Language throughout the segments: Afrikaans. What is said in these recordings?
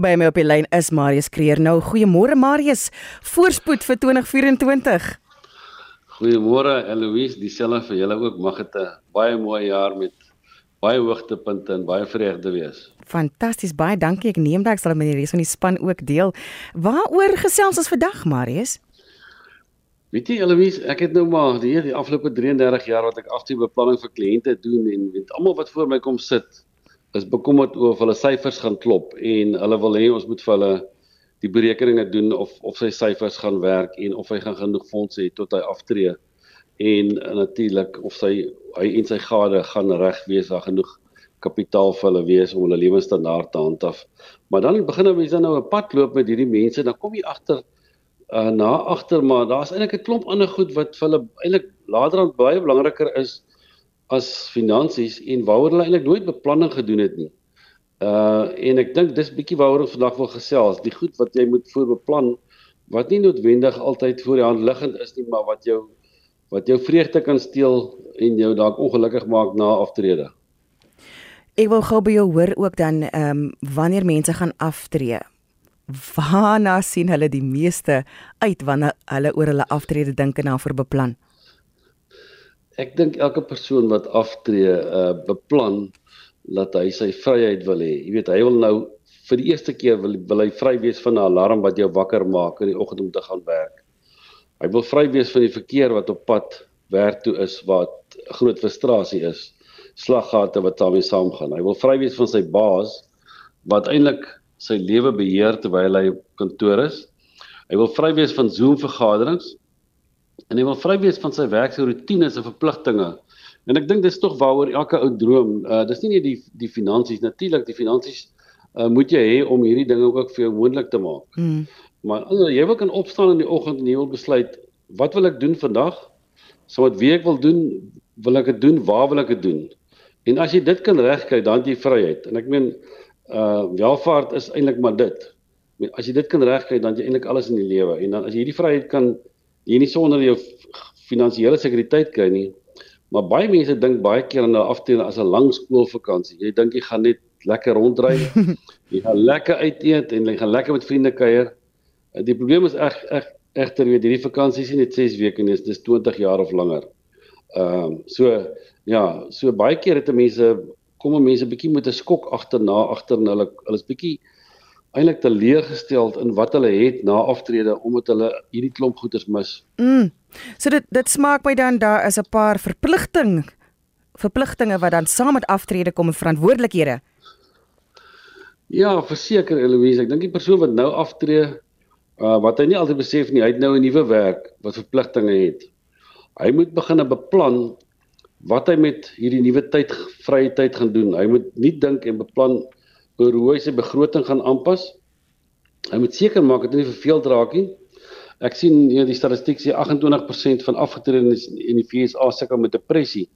By my op die lyn is Marius Kreer. Nou, goeiemôre Marius. Voorspoed vir 2024. Goeiemôre Eloise, dieselfde vir julle ook. Mag dit 'n baie mooi jaar met baie hoogtepunte en baie vreugde wees. Fantasties, baie dankie. Ek neem dat ek sal met die res van die span ook deel. Waaroor gesels ons vandag, Marius? Weet jy Eloise, ek het nou maar die, die afgelope 33 jaar wat ek aftreebeplanning vir kliënte doen en weet almal wat voor my kom sit is bekommerd oor of hulle syfers gaan klop en hulle wil hê ons moet vir hulle die berekeninge doen of of sy syfers gaan werk en of hy gaan genoeg fondse hê tot hy aftree en natuurlik of sy hy en sy gade gaan reg wees daar genoeg kapitaal vir hulle wees om hulle lewensstandaard te handhaaf. Maar dan begin nou mense nou 'n pad loop met hierdie mense, dan kom jy agter uh na agter maar daar's eintlik 'n klomp ander goed wat vir hulle eintlik later aan baie belangriker is as finansies en waaroor hulle eintlik nooit beplanning gedoen het nie. Uh en ek dink dis bietjie waaroor ons vandag wil gesels, die goed wat jy moet voorbeplan wat nie noodwendig altyd voor die hand liggend is nie, maar wat jou wat jou vreugde kan steel en jou dalk ongelukkig maak na aftrede. Ek wil gou by jou hoor ook dan ehm um, wanneer mense gaan aftree. Waarna sien hulle die meeste uit wanneer hulle oor hulle aftrede dink en daarvoor beplan? Ek dink elke persoon wat aftree uh beplan dat hy sy vryheid wil hê. Jy weet, hy wil nou vir die eerste keer wil, wil hy vry wees van 'n alarm wat jou wakker maak in die oggend om te gaan werk. Hy wil vry wees van die verkeer wat op pad werk toe is wat groot frustrasie is. Slaggate wat daarmee saamgaan. Hy wil vry wees van sy baas wat eintlik sy lewe beheer terwyl hy op kantoor is. Hy wil vry wees van Zoom vergaderings en hy wil vry wees van sy werk se rotines en verpligtinge. En ek dink dis tog waaroor elke ou droom. Uh dis nie net die die finansies natuurlik, die finansies uh moet jy hê om hierdie dinge ook vir jou moontlik te maak. Mm. Maar as jy wil kan opstaan in die oggend en jy wil besluit wat wil ek doen vandag? So wat wie ek wil doen, wil ek dit doen, waar wil ek dit doen? En as jy dit kan regkry, dan jy vryheid. En ek meen uh welvaart is eintlik maar dit. As jy dit kan regkry, dan jy eintlik alles in die lewe. En dan as jy hierdie vryheid kan jy nie sonder jou finansiële sekuriteit kry nie. Maar baie mense dink baie keer aan 'n aftrede as 'n lang skoolvakansie. Jy dink jy gaan net lekker rondry. jy gaan lekker uit eet en jy gaan lekker met vriende kuier. Die probleem is eg eg egter weet hierdie vakansie is net 6 weke nie, dit is 20 jaar of langer. Ehm um, so ja, so baie keer het mense kom mense bietjie met 'n skok agterna agter hulle hulle is bietjie eintlik teleurgesteld in wat hulle het na aftrede omdat hulle hierdie klomp goeders mis. Mm. So dit dit smaak my dan daar is 'n paar verpligting verpligtinge wat dan saam met aftrede kom en verantwoordelikhede. Ja, verseker Eloise, ek dink die persoon wat nou aftree, uh, wat hy nie altyd besef nie, hy het nou 'n nuwe werk wat verpligtinge het. Hy moet begin beplan wat hy met hierdie nuwe tyd vrye tyd gaan doen. Hy moet nie dink en beplan oor hoe hy sy begroting gaan aanpas. Hy moet seker maak dat hy nie verveeld raak nie. Ek sien ja, die statistiek sê 28% van afgetredenes in die FSA sukkel met depressie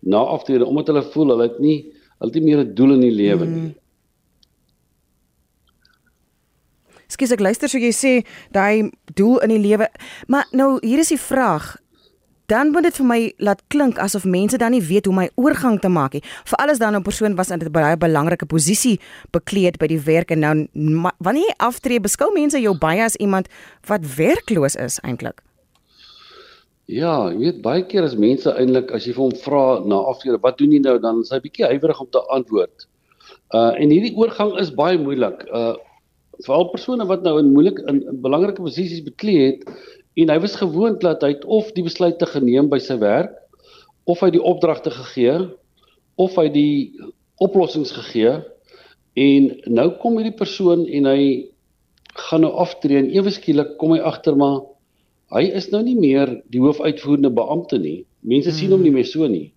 na aftrede omdat hulle voel hulle het nie hulle het nie meer 'n doel in die lewe nie. Hmm. Skus ek luister so jy sê daai doel in die lewe, maar nou hier is die vraag, dan moet dit vir my laat klink asof mense dan nie weet hoe my oorgang te maak nie. Veral as dan 'n persoon was in 'n baie belangrike posisie bekleed by die werk en nou wanneer jy aftree, beskou mense jou baie as iemand wat werkloos is eintlik. Ja, jy weet baie keer as mense eintlik as jy vir hom vra na aftrede, wat doen jy nou dan is hy bietjie huiwerig om te antwoord. Uh en hierdie oorgang is baie moeilik. Uh veral persone wat nou in moeilik in, in belangrike posisies bekleed het, en hy was gewoond dat hy of die besluite geneem by sy werk of hy die opdragte gegee of hy die oplossings gegee. En nou kom hierdie persoon en hy gaan nou aftree en ewe skielik kom hy agter maar hy is nou nie meer die hoofuitvoerende beampte nie. Mense hmm. sien hom nie meer so nie.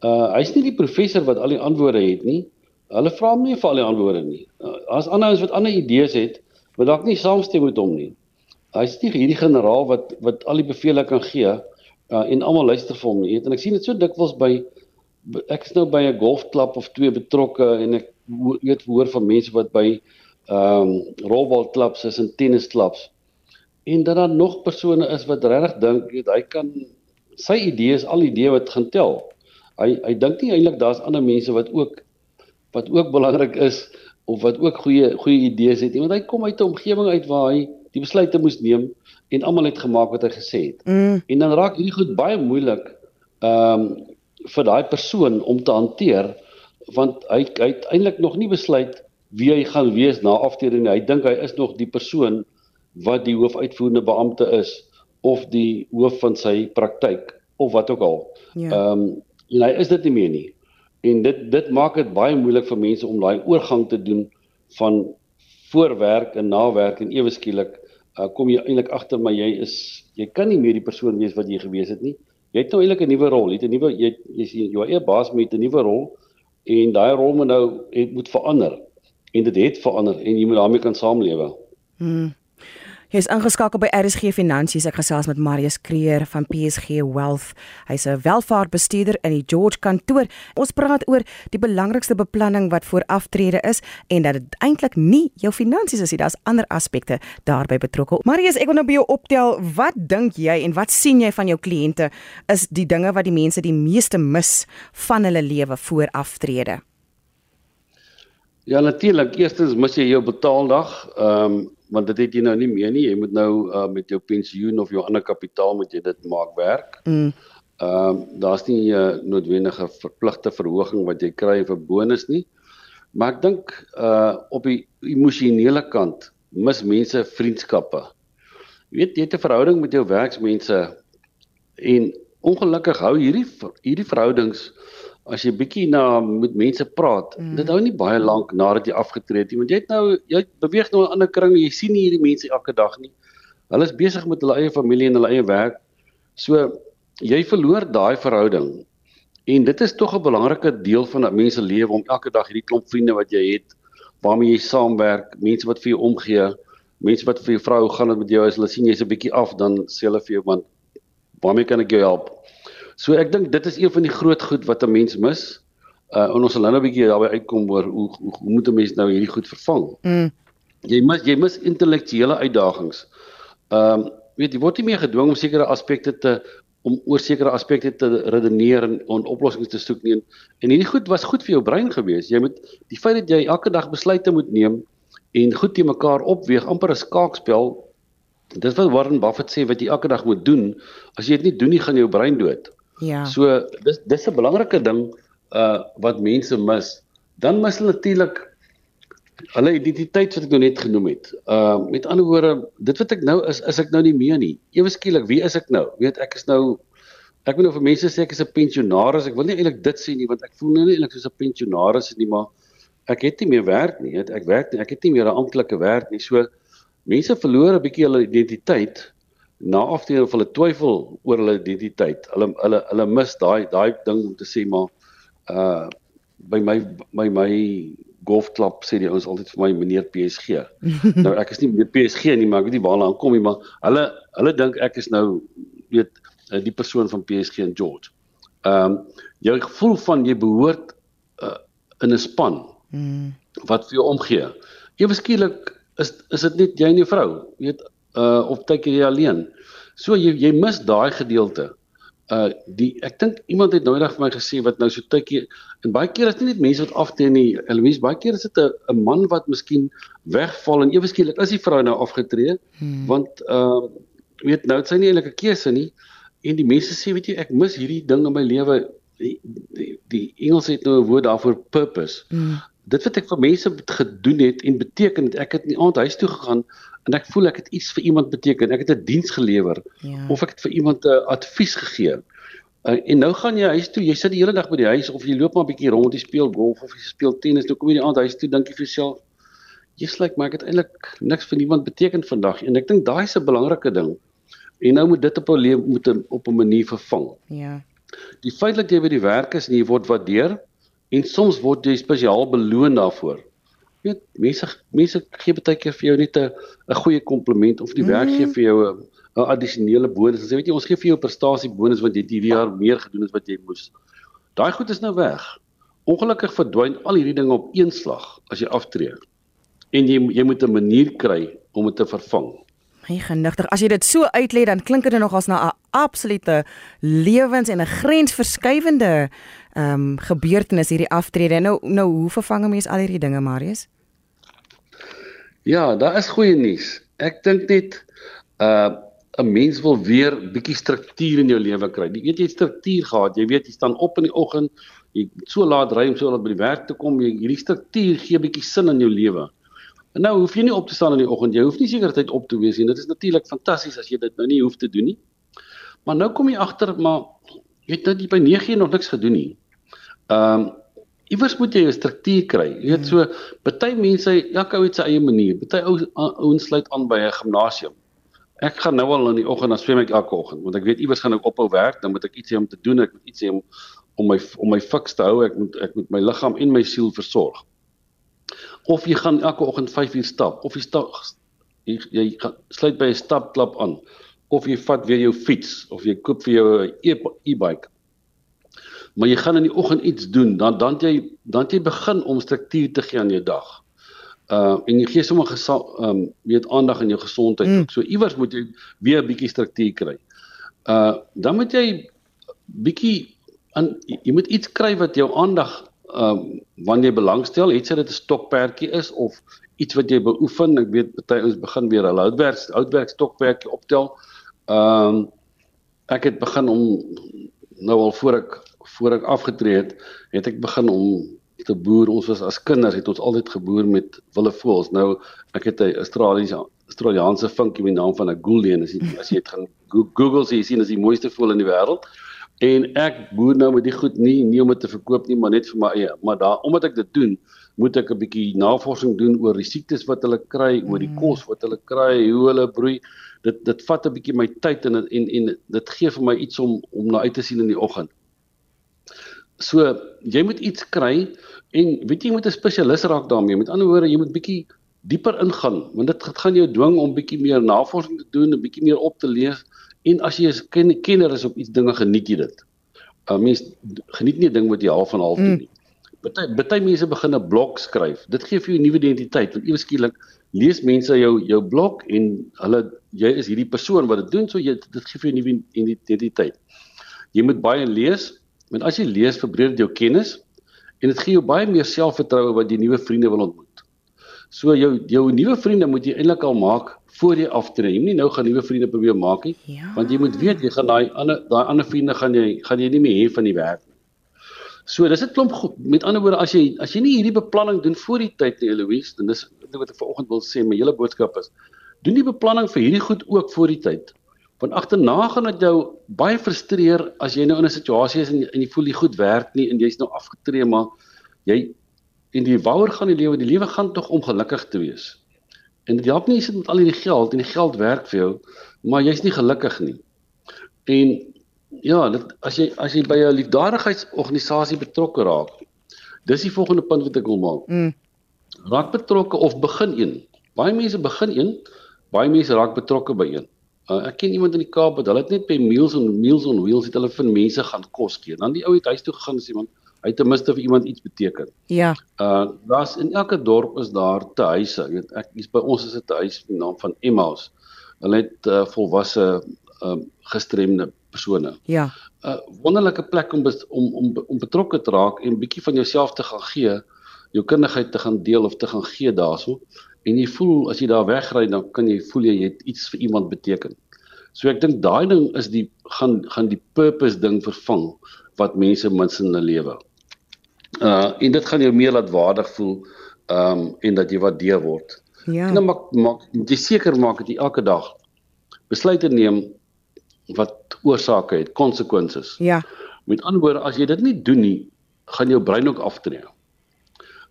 Uh hy's nie die professor wat al die antwoorde het nie. Hulle vra hom nie vir al die antwoorde nie. Uh, as ander ouens wat ander idees het wat dalk nie saamstem met hom nie hy's nie hierdie generaal wat wat al die bevele kan gee uh, en almal luister vir hom nie. En ek sien dit so dikwels by ek is nou by 'n golfklub of twee betrokke en ek weet hoor van mense wat by ehm um, rolbalklubs is en tennisklubs. En dan dan nog persone is wat regtig dink weet hy kan sy idees al die idee wat gaan tel. Hy hy dink nie eintlik daar's ander mense wat ook wat ook belangrik is of wat ook goeie goeie idees het nie, want hy kom uit 'n omgewing uit waar hy die besluite moes neem en almal het gemaak wat hy gesê het. Mm. En dan raak hierdie goed baie moeilik ehm um, vir daai persoon om te hanteer want hy hy het eintlik nog nie besluit wie hy gaan wees na aftrede nie. Hy dink hy is nog die persoon wat die hoofuitvoerende beampte is of die hoof van sy praktyk of wat ook al. Ja. Ehm ja. um, en hy is dit nie meer nie. En dit dit maak dit baie moeilik vir mense om daai oorgang te doen van voorwerk en nawerk en ewe skielik uh, kom jy eintlik agter maar jy is jy kan nie meer die persoon wees wat jy gewees het nie. Jy het nou eintlik 'n nuwe rol, jy het 'n nuwe jy jy's jou eie baas met 'n nuwe rol en daai rol moet nou het moet verander en dit het verander en jy moet daarmee kan saamlewe. Hmm. Hy is ingeskakel by RSG Finansies. Ek gesels met Marius Kreer van PSG Wealth. Hy's 'n welvaartbestuurder in die George kantoor. Ons praat oor die belangrikste beplanning wat voor aftrede is en dat dit eintlik nie jou finansies is nie. Daar's ander aspekte daarbey betrokke. Marius, ek wil nou by jou optel, wat dink jy en wat sien jy van jou kliënte is die dinge wat die mense die meeste mis van hulle lewe voor aftrede? Ja natuurlik, eerstens mis jy jou betaaldag. Ehm um, want dit het jy nou nie meer nie. Jy moet nou uh, met jou pensioen of jou ander kapitaal moet jy dit maak werk. Mm. Ehm um, daar's nie 'n uh, noodwendige verpligte verhoging wat jy kry vir bonus nie. Maar ek dink uh op die emosionele kant mis mense vriendskappe. Jy weet jy het 'n verhouding met jou werksmense en ongelukkig hou hierdie hierdie verhoudings as jy bietjie na met mense praat, mm. dit hou nie baie lank nadat jy afgetree het nie, want jy het nou jy beweeg nou 'n ander kring, jy sien nie hierdie mense elke dag nie. Hulle is besig met hulle eie familie en hulle eie werk. So jy verloor daai verhouding. En dit is tog 'n belangrike deel van 'n mens se lewe om elke dag hierdie klomp vriende wat jy het, waarmee jy saamwerk, mense wat vir jou omgee, mense wat vir jou vrou gaan met jou as hulle sien jy's 'n bietjie af, dan sê hulle vir jou want waarmee kan ek jou help? So ek dink dit is een van die groot goed wat 'n mens mis. Uh en ons sal nou 'n bietjie daarby uitkom oor hoe hoe, hoe moet 'n mens nou hierdie goed vervang? Mm. Jy mis jy mis intellektuele uitdagings. Ehm um, weet jy word nie meer gedwing om sekere aspekte te om oor sekere aspekte te redeneer en, en oplossings te soek nie. En hierdie goed was goed vir jou brein gewees. Jy moet die feit dat jy elke dag besluite moet neem en goed te mekaar opweeg, amper 'n skaakspel. Dis wat Warren Buffett sê wat jy elke dag moet doen. As jy dit nie doen nie, gaan jou brein dood. Ja. So dis dis 'n belangrike ding uh wat mense mis. Dan mis hulle natuurlik hulle identiteit wat ek nou net genoem het. Uh met ander woorde, dit wat ek nou is, is ek nou nie meer nie. Ewe skielik, wie is ek nou? Weet ek is nou ek wil nou vir mense sê ek is 'n pensionaris. Ek wil nie eintlik dit sê nie want ek voel nou nie eintlik soos 'n pensionaris nie, maar ek het nie meer werk nie. Ek werk nie. Ek het nie meer 'n amptelike werk nie. So mense verloor 'n bietjie hulle identiteit na afdeling of hulle twyfel oor hulle identiteit. Hulle hulle hulle mis daai daai ding om te sê maar uh by my my my golfklub sê die ouens altyd vir my meneer PSG. nou ek is nie meneer PSG nie, maar ek weet nie waarna aankom nie, maar hulle hulle dink ek is nou weet uh, die persoon van PSG en George. Ehm um, jou gevoel van jy behoort uh, in 'n span mm. wat vir jou omgee. Ewe skielik is is dit net jy en jou vrou. Jy weet uh of kyk jy alleen. So jy jy mis daai gedeelte. Uh die ek dink iemand het noudag vir my gesê wat nou so tydjie en baie keer is dit nie net mense wat afteen nie. Elise baie keer is dit 'n 'n man wat miskien wegval en ewe skielik is die vrou nou afgetree hmm. want uh weet nou sy nie eintlik 'n keuse nie en die mense sê weet jy ek mis hierdie ding in my lewe die, die die Engels het nou 'n woord daarvoor purpose. Hmm. Dit wat ek vir mense gedoen het en beteken het ek het in die aand huis toe gegaan en ek voel ek het iets vir iemand beteken. Ek het 'n diens gelewer ja. of ek het vir iemand 'n advies gegee. Uh, en nou gaan jy huis toe, jy sit die hele dag by die huis of jy loop maar 'n bietjie rond, jy speel golf of jy speel tennis, nou kom jy die aand huis toe, dink jy vir jouself, jy's like maar ek het eintlik niks vir niemand beteken vandag en ek dink daai is 'n belangrike ding. En nou moet dit op 'n lewe moet op 'n manier vervang. Ja. Die feit dat jy by die werk is en jy word waardeer en soms word jy spesiaal beloon daarvoor weet mense mense gee baie keer vir jou net 'n 'n goeie kompliment of die mm. werk gee vir jou 'n 'n addisionele bonus. Sê weet jy ons gee vir jou prestasie bonus want jy het hierdie jaar meer gedoen as wat jy moes. Daai goed is nou weg. Ongelukkig verdwyn al hierdie dinge op een slag as jy aftree. En jy jy moet 'n manier kry om dit te vervang. My genigtig, as jy dit so uitlê dan klink dit nog as na 'n absolute lewens en 'n grensverskuivende ehm um, gebeurtenis hierdie aftrede. Nou nou hoe vervang 'n mens al hierdie dinge, Marius? Ja, daar is goeie nuus. Ek dink net uh 'n mens wil weer bietjie struktuur in jou lewe kry. Jy weet jy struktuur gehad. Jy weet jy staan op in die oggend, jy so laat ry om so laat by die werk te kom. Jy hierdie struktuur gee bietjie sin in jou lewe. En nou hoef jy nie op te staan in die oggend. Jy hoef nie seker tyd op te wees nie. Dit is natuurlik fantasties as jy dit nou nie hoef te doen nie. Maar nou kom jy agter maar jy het nou by 9 nog niks gedoen nie. Ehm um, iewers moet jy 'n struktuur kry. Jy weet so, party mense, elke ou het sy eie manier. Party ou ouens sluit aan by 'n gimnasium. Ek gaan nou al in die oggend dan swem ek elke oggend want ek weet iewers gaan ek ophou werk, dan moet ek iets hê om te doen, ek moet iets hê om om my om my fiks te hou, ek moet ek moet my liggaam en my siel versorg. Of jy gaan elke oggend 5 uur stap, of jy stap jy, jy gaan sluit by 'n stapklub aan, of jy vat weer jou fiets of jy koop vir jou 'n e-bike. E maar jy gaan in die oggend iets doen, dan dan jy dan jy begin om struktuur te gee aan jou dag. Uh en jy gee sommer ehm um, weet aandag aan jou gesondheid. Mm. So iewers moet jy weer 'n bietjie struktuur kry. Uh dan moet jy bietjie aan jy moet iets kry wat jou aandag ehm um, wanneer jy belangstel, het sy dit 'n stokperdjie is of iets wat jy beoefen. Ek weet party ons begin weer hulle houtwerk houtwerk stokperdjie optel. Ehm um, ek het begin om nou al voor ek voor ek afgetree het, het ek begin om te boer. Ons was as kinders het ons altyd geboer met wilde voëls. Nou ek het 'n Australiese Australiese vinkie met die naam van 'n Gouldian. As jy as jy dit gaan Google sê, jy sien as die mooiste voël in die wêreld. En ek boer nou met die goed nie nie om dit te verkoop nie, maar net vir my eie. Maar daar omdat ek dit doen, moet ek 'n bietjie navorsing doen oor die siektes wat hulle kry, oor die mm. kos wat hulle kry, hoe hulle broei. Dit dit vat 'n bietjie my tyd en en en dit gee vir my iets om om na uit te sien in die oggend. So jy moet iets kry en weet jy moet 'n spesialis raak daarmee. Met ander woorde, jy moet bietjie dieper ingaan want dit gaan jou dwing om bietjie meer navorsing te doen, 'n bietjie meer op te lees en as jy 'n ken, kenner is op iets dinge geniet jy dit. 'n uh, Mens geniet nie 'n ding wat jy half van half doen nie. Party mm. party mense begin 'n blog skryf. Dit gee vir jou 'n nuwe identiteit want ewe skielik lees mense jou jou blog en hulle jy is hierdie persoon wat dit doen, so jy dit gee vir jou 'n nuwe identiteit. Jy moet baie lees Want as jy lees, verbreek dit jou kennis en dit gee jou baie meer selfvertroue wat jy nuwe vriende wil ontmoet. So jou jou nuwe vriende moet jy eintlik al maak voor jy aftree. Jy moenie nou gaan nuwe vriende probeer maak nie, ja. want jy moet weet jy gaan daai ander daai ander vriende gaan jy gaan jy nie meer hê van die werk nie. So dis 'n klomp goed. Met ander woorde, as jy as jy nie hierdie beplanning doen voor die tyd nie, Eloise, dan dis wat ek vanoggend wil sê, my hele boodskap is, doen die beplanning vir hierdie goed ook voor die tyd. Want agterna gaan dit jou baie frustreer as jy nou in 'n situasie is en, en jy voel jy goed werk nie en jy's nou afgetree maar jy en die wouer gaan die lewe die lewe gaan tog om gelukkig te wees. En dit help nie jy sit met al hierdie geld en die geld werk vir jou maar jy's nie gelukkig nie. En ja, dit as jy as jy by 'n liefdadigheidsorganisasie betrokke raak. Dis die volgende punt wat ek wil maak. Mm. Raak betrokke of begin een. Baie mense begin een, baie mense raak betrokke by een. Uh, ek ken iemand in die Kaap wat hulle het net by Meals on Meals on Wheels het hulle vir mense gaan kos gee. Dan die ou het huis toe gegaan en sê man, hy het ten minste vir iemand iets beteken. Ja. Uh daar's in elke dorp is daar te huise. Jy weet ek is by ons is dit 'n huis met die naam van Emmaus. Hulle het uh, volwasse uh, gestremde persone. Ja. 'n uh, Wonderlike plek om om om om betrokke te raak en bietjie van jouself te gaan gee, jou kundigheid te gaan deel of te gaan gee daarso en jy voel as jy daar wegry dan kan jy voel jy het iets vir iemand beteken. So ek dink daai ding is die gaan gaan die purpose ding vervang wat mense mins in hulle lewe. Uh en dit gaan jou meer laat waardig voel um en dat jy waardeer word. Ja. En dan maak maak jy seker maak dat jy elke dag besluite neem wat oorsake het, konsekwensies. Ja. Met ander woorde, as jy dit nie doen nie, gaan jou brein ook aftree.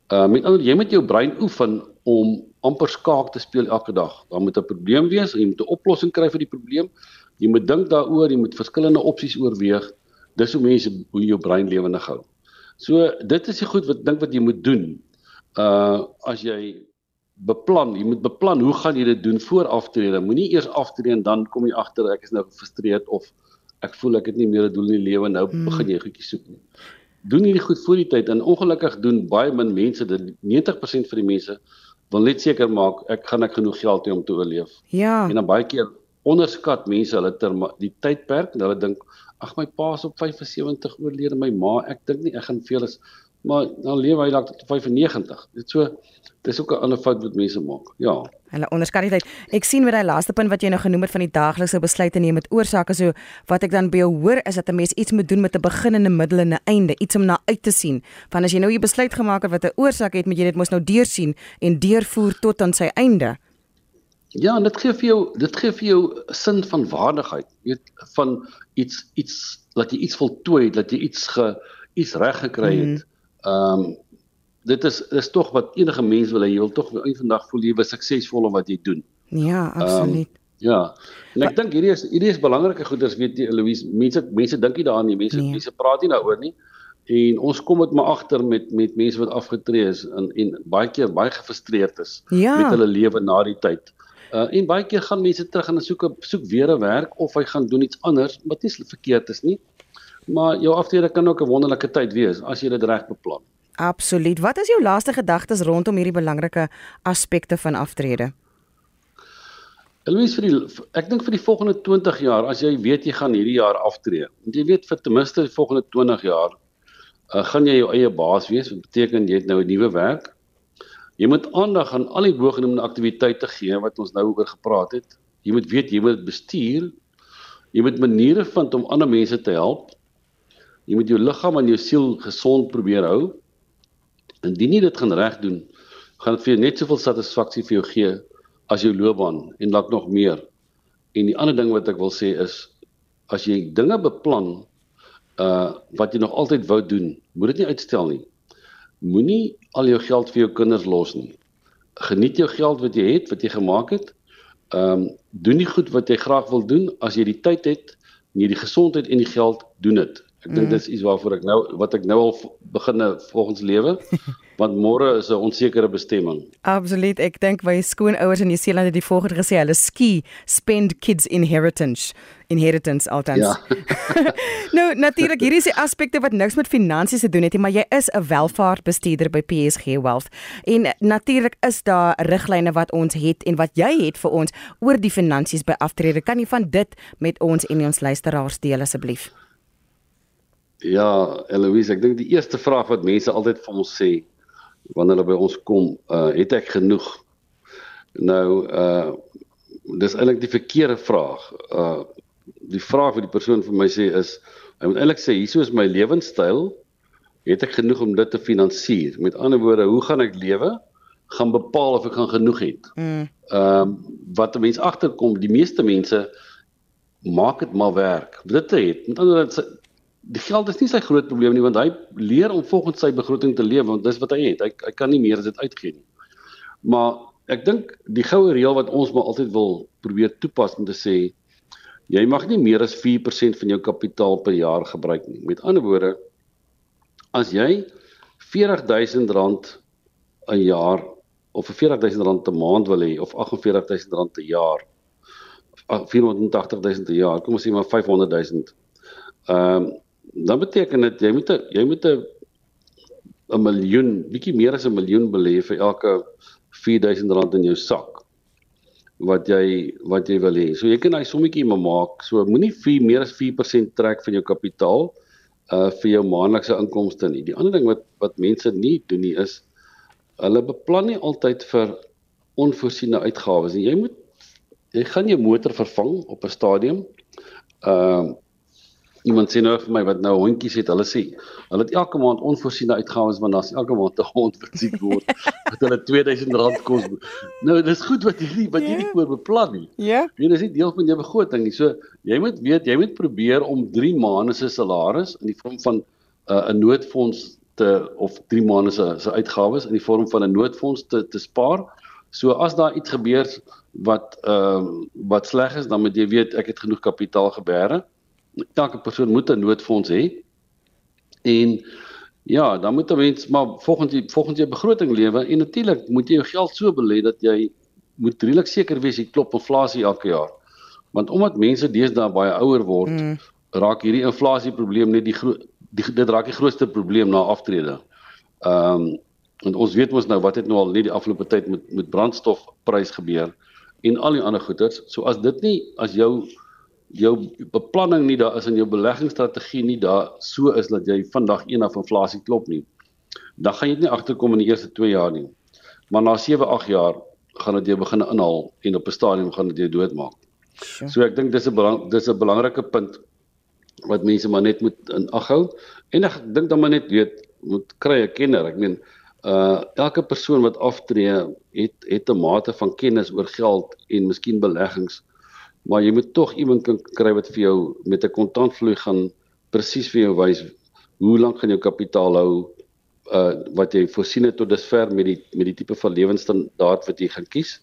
Uh met ander jy moet jou brein oefen om amper skaak te speel elke dag. Daar moet 'n probleem wees, jy moet 'n oplossing kry vir die probleem. Jy moet dink daaroor, jy moet verskillende opsies oorweeg. Dis hoe mense hoe jou brein lewendig hou. So dit is die goed wat dink wat jy moet doen. Uh as jy beplan, jy moet beplan hoe gaan jy dit doen voor aftrede. Moenie eers aftree en dan kom jy agter ek is nou gefrustreerd of ek voel ek het nie meer 'n doel in die lewe nou hmm. begin jy goedjies soek nie. Doen hierdie goed voor die tyd en ongelukkig doen baie min mense dit 90% van die mense wil net seker maak ek gaan ek genoeg geld hê om te oorleef. Ja. En dan baie keer onderskat mense hulle term die tydperk en hulle dink ag my pa is op 75 oorlede my ma ek dink nie ek gaan veel as maar dan lewe hy dalk tot 95. Dit so dis ook 'n ander fout wat mense maak. Ja. Hulle onderskat dit. Ek sien met daai laaste punt wat jy nou genoem het van die daaglikse besluite neem met oorsake so wat ek dan by jou hoor is dat 'n mens iets moet doen met 'n begin en 'n middel en 'n einde, iets om na uit te sien. Want as jy nou 'n besluit gemaak het wat 'n oorsaak het, moet jy dit mos nou deursien en deurvoer tot aan sy einde. Ja, dit gee vir jou dit gee vir jou sin van waardigheid. Weet van iets iets dat jy iets voltooi het, dat jy iets ge iets reg gekry het. Mm. Ehm um, dit is is tog wat enige mens wil hê. Jy wil tog eendag voel jy is suksesvol in wat jy doen. Ja, absoluut. Um, ja. En ek dink hierdie is hierdie is belangrike goeders weet jy Louise. Mense mense dink nie daaraan nie. Mense nee. mense praat nie daaroor nie. En ons kom dit maar agter met met mense wat afgetree is en en baie keer baie gefrustreerd is ja. met hulle lewe na die tyd. Uh en baie keer gaan mense terug en soek soek weer 'n werk of hy gaan doen iets anders wat nie verkeerd is nie. Maar jou aftrede kan ook 'n wonderlike tyd wees as jy dit reg beplan. Absoluut. Wat is jou laaste gedagtes rondom hierdie belangrike aspekte van aftrede? Louis vir die ek dink vir die volgende 20 jaar as jy weet jy gaan hierdie jaar aftree. Want jy weet vir ten minste die volgende 20 jaar uh, gaan jy jou eie baas wees. Wat beteken jy het nou 'n nuwe werk? Jy moet aandag aan al die bogenoemde aktiwiteite gee wat ons nou oor gepraat het. Jy moet weet jy moet bestuur. Jy moet maniere vind om ander mense te help. Jy moet jou liggaam en jou siel gesond probeer hou. Indien jy dit gaan reg doen, gaan dit vir jou net soveel satisfaksie vir jou gee as jou loopbaan en dalk nog meer. En die ander ding wat ek wil sê is as jy dinge beplan uh wat jy nog altyd wou doen, moet dit nie uitstel nie. Moenie al jou geld vir jou kinders los nie. Geniet jou geld wat jy het, wat jy gemaak het. Um doen die goed wat jy graag wil doen as jy die tyd het, nie die gesondheid en die geld doen dit. Ek dink mm. dis iets waarvoor ek nou wat ek nou al beginne volgens lewe want môre is 'n onsekere bestemming. Absoluut. Ek dink my skoonouers in Nieu-Seeland het die volgende gesê, hulle ski spend kids inheritance inheritance altens. Ja. nou natuurlik hierdie is die aspekte wat niks met finansies te doen het nie, maar jy is 'n welvaartbestuurder by PSG Wealth. En natuurlik is daar riglyne wat ons het en wat jy het vir ons oor die finansies by aftrede. Kan jy van dit met ons en ons luisteraars deel asseblief? Ja, Eloise, ek dink die eerste vraag wat mense altyd vir ons sê wanneer hulle by ons kom, uh het ek genoeg? Nou uh dis eintlik die verkeerde vraag. Uh die vraag wat die persoon vir my sê is, hy moet eintlik sê, hieso is my lewenstyl, het ek genoeg om dit te finansier? Met ander woorde, hoe gaan ek lewe? gaan bepaal of ek gaan genoeg het. Mm. Ehm um, wat 'n mens agterkom, die meeste mense maak dit maar werk. Dit te het. Met ander woorde die geld is nie sy groot probleem nie want hy leer om volgens sy begroting te leef want dis wat hy het. Hy hy kan nie meer as dit uitgee nie. Maar ek dink die goue reël wat ons maar altyd wil probeer toepas om te sê jy mag nie meer as 4% van jou kapitaal per jaar gebruik nie. Met ander woorde as jy R40000 'n jaar of R40000 'n maand wil hê of R48000 'n jaar of 480000 'n jaar, kom ons sê maar 500000. Ehm um, dan beteken dit jy moet a, jy moet 'n 'n miljoen, bietjie meer as 'n miljoen belê vir elke R4000 in jou sak wat jy wat jy wil hê. So jy kan daai sommetjie maak. So moenie 4 meer as 4% trek van jou kapitaal uh vir jou maandelikse inkomste nie. Die ander ding wat wat mense nie doen nie is hulle beplan nie altyd vir onvoorsiene uitgawes nie. Jy moet jy gaan jou motor vervang op 'n stadium. Ehm uh, iemand sê nou vir my wat nou hondjies het, hulle sê hulle het elke maand onvoorsiene uitgawes want daar's elke maand 'n hond wat siek word wat hulle R2000 kos. Nou dis goed wat jy wat jy nie oor beplan nie. Ja. Dit is nie deel van jou begroting nie. So jy moet weet, jy moet probeer om 3 maande se salaris in die vorm van 'n uh, 'n noodfonds te of 3 maande se se uitgawes in die vorm van 'n noodfonds te te spaar. So as daar iets gebeur wat ehm uh, wat sleg is, dan moet jy weet ek het genoeg kapitaal gebeere elke persoon moet 'n noodfonds hê. En ja, dan moet 'n mens maar volgens die volgens jou begroting lewe en natuurlik moet jy jou geld so belê dat jy moet redelik seker wees jy klop inflasie elke jaar. Want omdat mense deesdae baie ouer word, mm. raak hierdie inflasie probleem net die groot dit raak die grootste probleem na aftrede. Ehm um, en ons weet mos nou wat het nou al net die afgelope tyd met met brandstofprys gebeur en al die ander goederes. So as dit nie as jou jou beplanning nie daar is in jou beleggingsstrategie nie daar so is dat jy vandag een af inflasie klop nie dan gaan jy nie agterkom in die eerste 2 jaar nie. Maar na 7, 8 jaar gaan dit jou begin inhaal en op 'n stadium gaan dit jou doodmaak. Sure. So ek dink dis 'n belang dis 'n belangrike punt wat mense maar net moet in ag hou en ek dink dan maar net weet moet kry 'n kenner. Ek meen uh elke persoon wat aftree het het 'n mate van kennis oor geld en miskien beleggings. Maar jy moet tog iemand kan kry wat vir jou met 'n kontantvloei gaan presies vir jou wys hoe lank gaan jou kapitaal hou uh wat jy voorsien het tot dusver met die met die tipe van lewensstandaard wat jy gaan kies.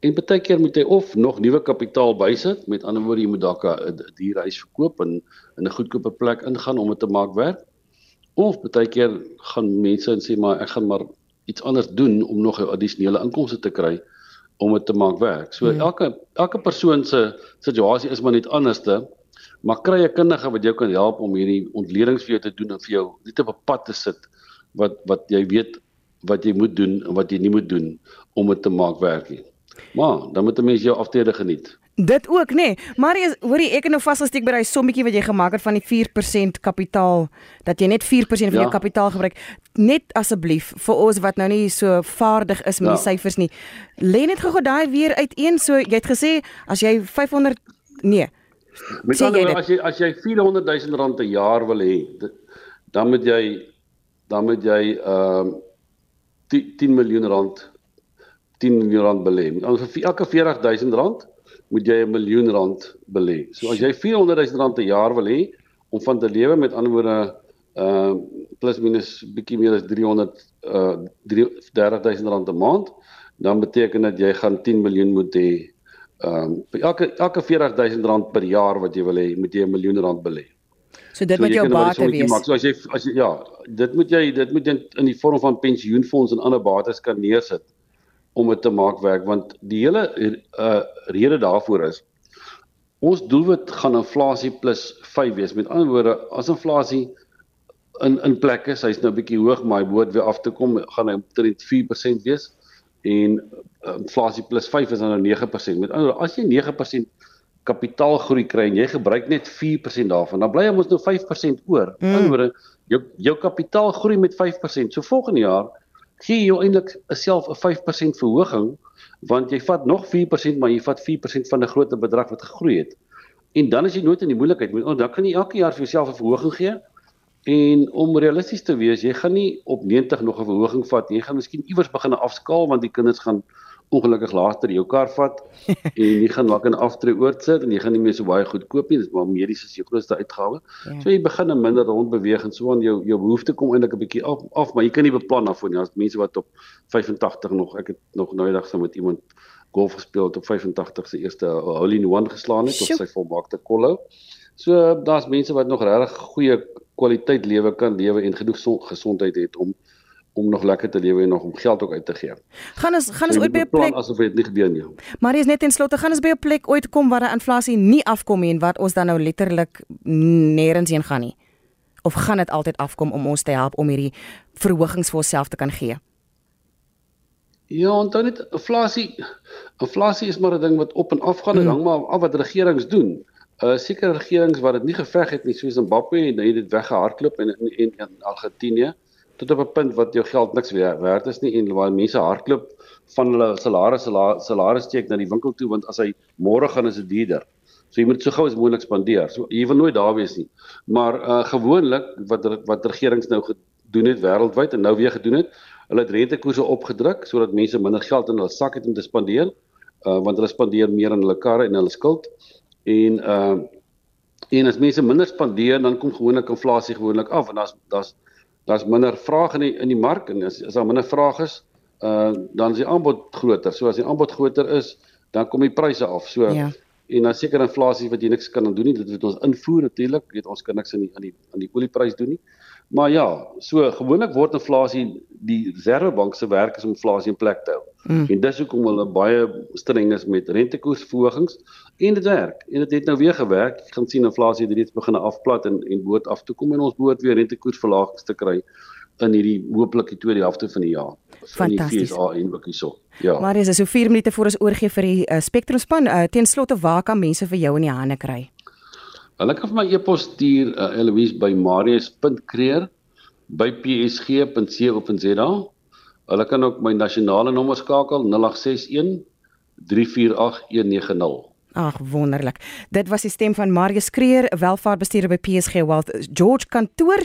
En baie keer moet jy of nog nuwe kapitaal bysit, met ander woorde jy moet dalk 'n duur huis verkoop en in 'n goedkope plek ingaan om dit te maak werk. Of baie keer gaan mense en sê maar ek gaan maar iets anders doen om nog 'n addisionele inkomste te kry om dit te maak werk. So hmm. elke elke persoon se situasie is maar net anderste. Maar kry 'n kundige wat jou kan help om hierdie ontledings vir jou te doen en vir jou net op 'n pad te sit wat wat jy weet wat jy moet doen en wat jy nie moet doen om dit te maak werk nie. Maar dan moet 'n mens jou aftrede geniet. Dit ook nê. Nee. Maar hoorie ek het nou vasgesteek by daai sommetjie wat jy gemaak het van die 4% kapitaal dat jy net 4% van ja. jou kapitaal gebruik. Net asseblief vir ons wat nou nie so vaardig is met ja. die syfers nie. Lê net gou-gou daai weer uiteen. So jy het gesê as jy 500 nee. Met ander woorde as jy as jy 400 000 rand 'n jaar wil hê, dan moet jy dan moet jy ehm uh, 10 miljoen rand 10 miljoen rand belê. Ander vir elke 40000 rand moet jy 'n miljoen rand belê. So as jy 400000 rand 'n jaar wil hê om van te lewe met ander woorde uh plus minus bietjie meer as 300 uh 30000 rand 'n maand, dan beteken dit jy gaan 10 miljoen moet hê. Um elke elke 40000 rand per jaar wat jy wil hê, moet jy 'n miljoen rand belê. So dit so moet jou bate wees. Maak. So as jy as jy ja, dit moet jy dit moet in, in die vorm van pensioenfonds en ander bates kan neersit om dit te maak werk want die hele uh rede daarvoor is ons doelwit gaan inflasie plus 5 wees. Met ander woorde, as inflasie in in plek is, hy's nou 'n bietjie hoog, maar hy behoort weer af te kom, gaan hy omtrent 4% wees en uh, inflasie plus 5 is dan nou 9%. Met ander woorde, as jy 9% kapitaalgroei kry en jy gebruik net 4% daarvan, dan bly jy mos nou 5% oor. Met mm. ander woorde, jou jou kapitaal groei met 5%. So volgende jaar gee jy eintlik self 'n 5% verhoging want jy vat nog 4% maar jy vat 4% van 'n groter bedrag wat gegroei het. En dan is jy nooit in die moeilikheid nie. Oh, dan kan jy elke jaar vir jouself 'n verhoging gee. En om realisties te wees, jy gaan nie op 90 nog 'n verhoging vat nie. Jy gaan miskien iewers begin afskaal want die kinders gaan ongelukkig later jou kar vat en jy gaan dalk 'n aftree oortsit en jy gaan nie meer so baie goed koop nie, dis maar medies is jou grootste uitgawe. Ja. So jy begin 'n minder rond beweeg en so aan jou jou behoefte kom eintlik 'n bietjie af, af, maar jy kan nie beplan daarvoor nie. As mense wat op 85 nog, ek het nog nou eendag saam met iemand golf gespeel het op 85 se eerste hole in one geslaan het op sy volmaakte kolhou. So daar's mense wat nog regtig goeie kwaliteit lewe kan lewe en genoeg gesondheid het om om nog lekker te lewe en nog om geld ook uit te gee. Gaan ons gaan ons ooit by 'n plek asof dit nie gebeur nie. Maar is net ten slotte gaan ons by 'n plek ooit kom waar die inflasie nie afkom nie en wat ons dan nou letterlik nêrens heen gaan nie. Of gaan dit altyd afkom om ons te help om hierdie verhogings vir onsself te kan gee? Ja, dan net inflasie. Inflasie is maar 'n ding wat op en af gaan en hmm. hang maar af wat regerings doen. Uh sekere regerings wat dit nie geveg het nie, soos Zimbabwe en het dit weggehardloop en in en, en Argentinië tot op 'n punt wat jou geld niks werd is nie en waar mense hardloop van hulle salaris salaris steek na die winkel toe want as hy môre gaan is dit duurder. So jy moet so gou as moontlik spandeer. So jy wil nooit daar wees nie. Maar uh gewoonlik wat wat regerings nou gedoen het wêreldwyd en nou weer gedoen het, hulle het rentekoerse opgedruk sodat mense minder geld in hulle sak het om te spandeer. Uh want hulle spandeer meer aan hulle karre en hulle skuld. En uh en as mense minder spandeer, dan kom gewoonlik inflasie gewoonlik af en daar's daar's daar's minder vraag in die in die mark en as as daar minder vraag is, uh dan is die aanbod groter. So as die aanbod groter is, dan kom die pryse af. So ja. En dan seker inflasie wat jy niks kan doen nie, dit wat ons invoer natuurlik, weet ons kan niks aan die aan die aan die olieprys doen nie. Maar ja, so gewoonlik word inflasie die Reservebank se werk is om inflasie in plek te hou. Mm. En dis hoekom hulle baie streng is met rentekoersverhogings en dit werk. En dit het nou weer gewerk. Jy gaan sien inflasie het reeds begin afplat en en behoort af te kom en ons behoort weer rentekoersverlagings te kry in hierdie hooplik die tweede helfte van die jaar. FSA en ook hierso. Ja. Maar is so 4 minute voor ons oorgee vir die uh, Spectrum span. Uh, ten slotte waar kan mense vir jou in die hande kry? Hulle kan vir my e-pos stuur uh, Eloise by marius.creer by psg.co.za. Hulle kan ook my nasionale nommer skakel 0861 348190. Ag wonderlik. Dit was die stem van Marius Kreer, welvaartbestuurder by PSG Wealth George kantoor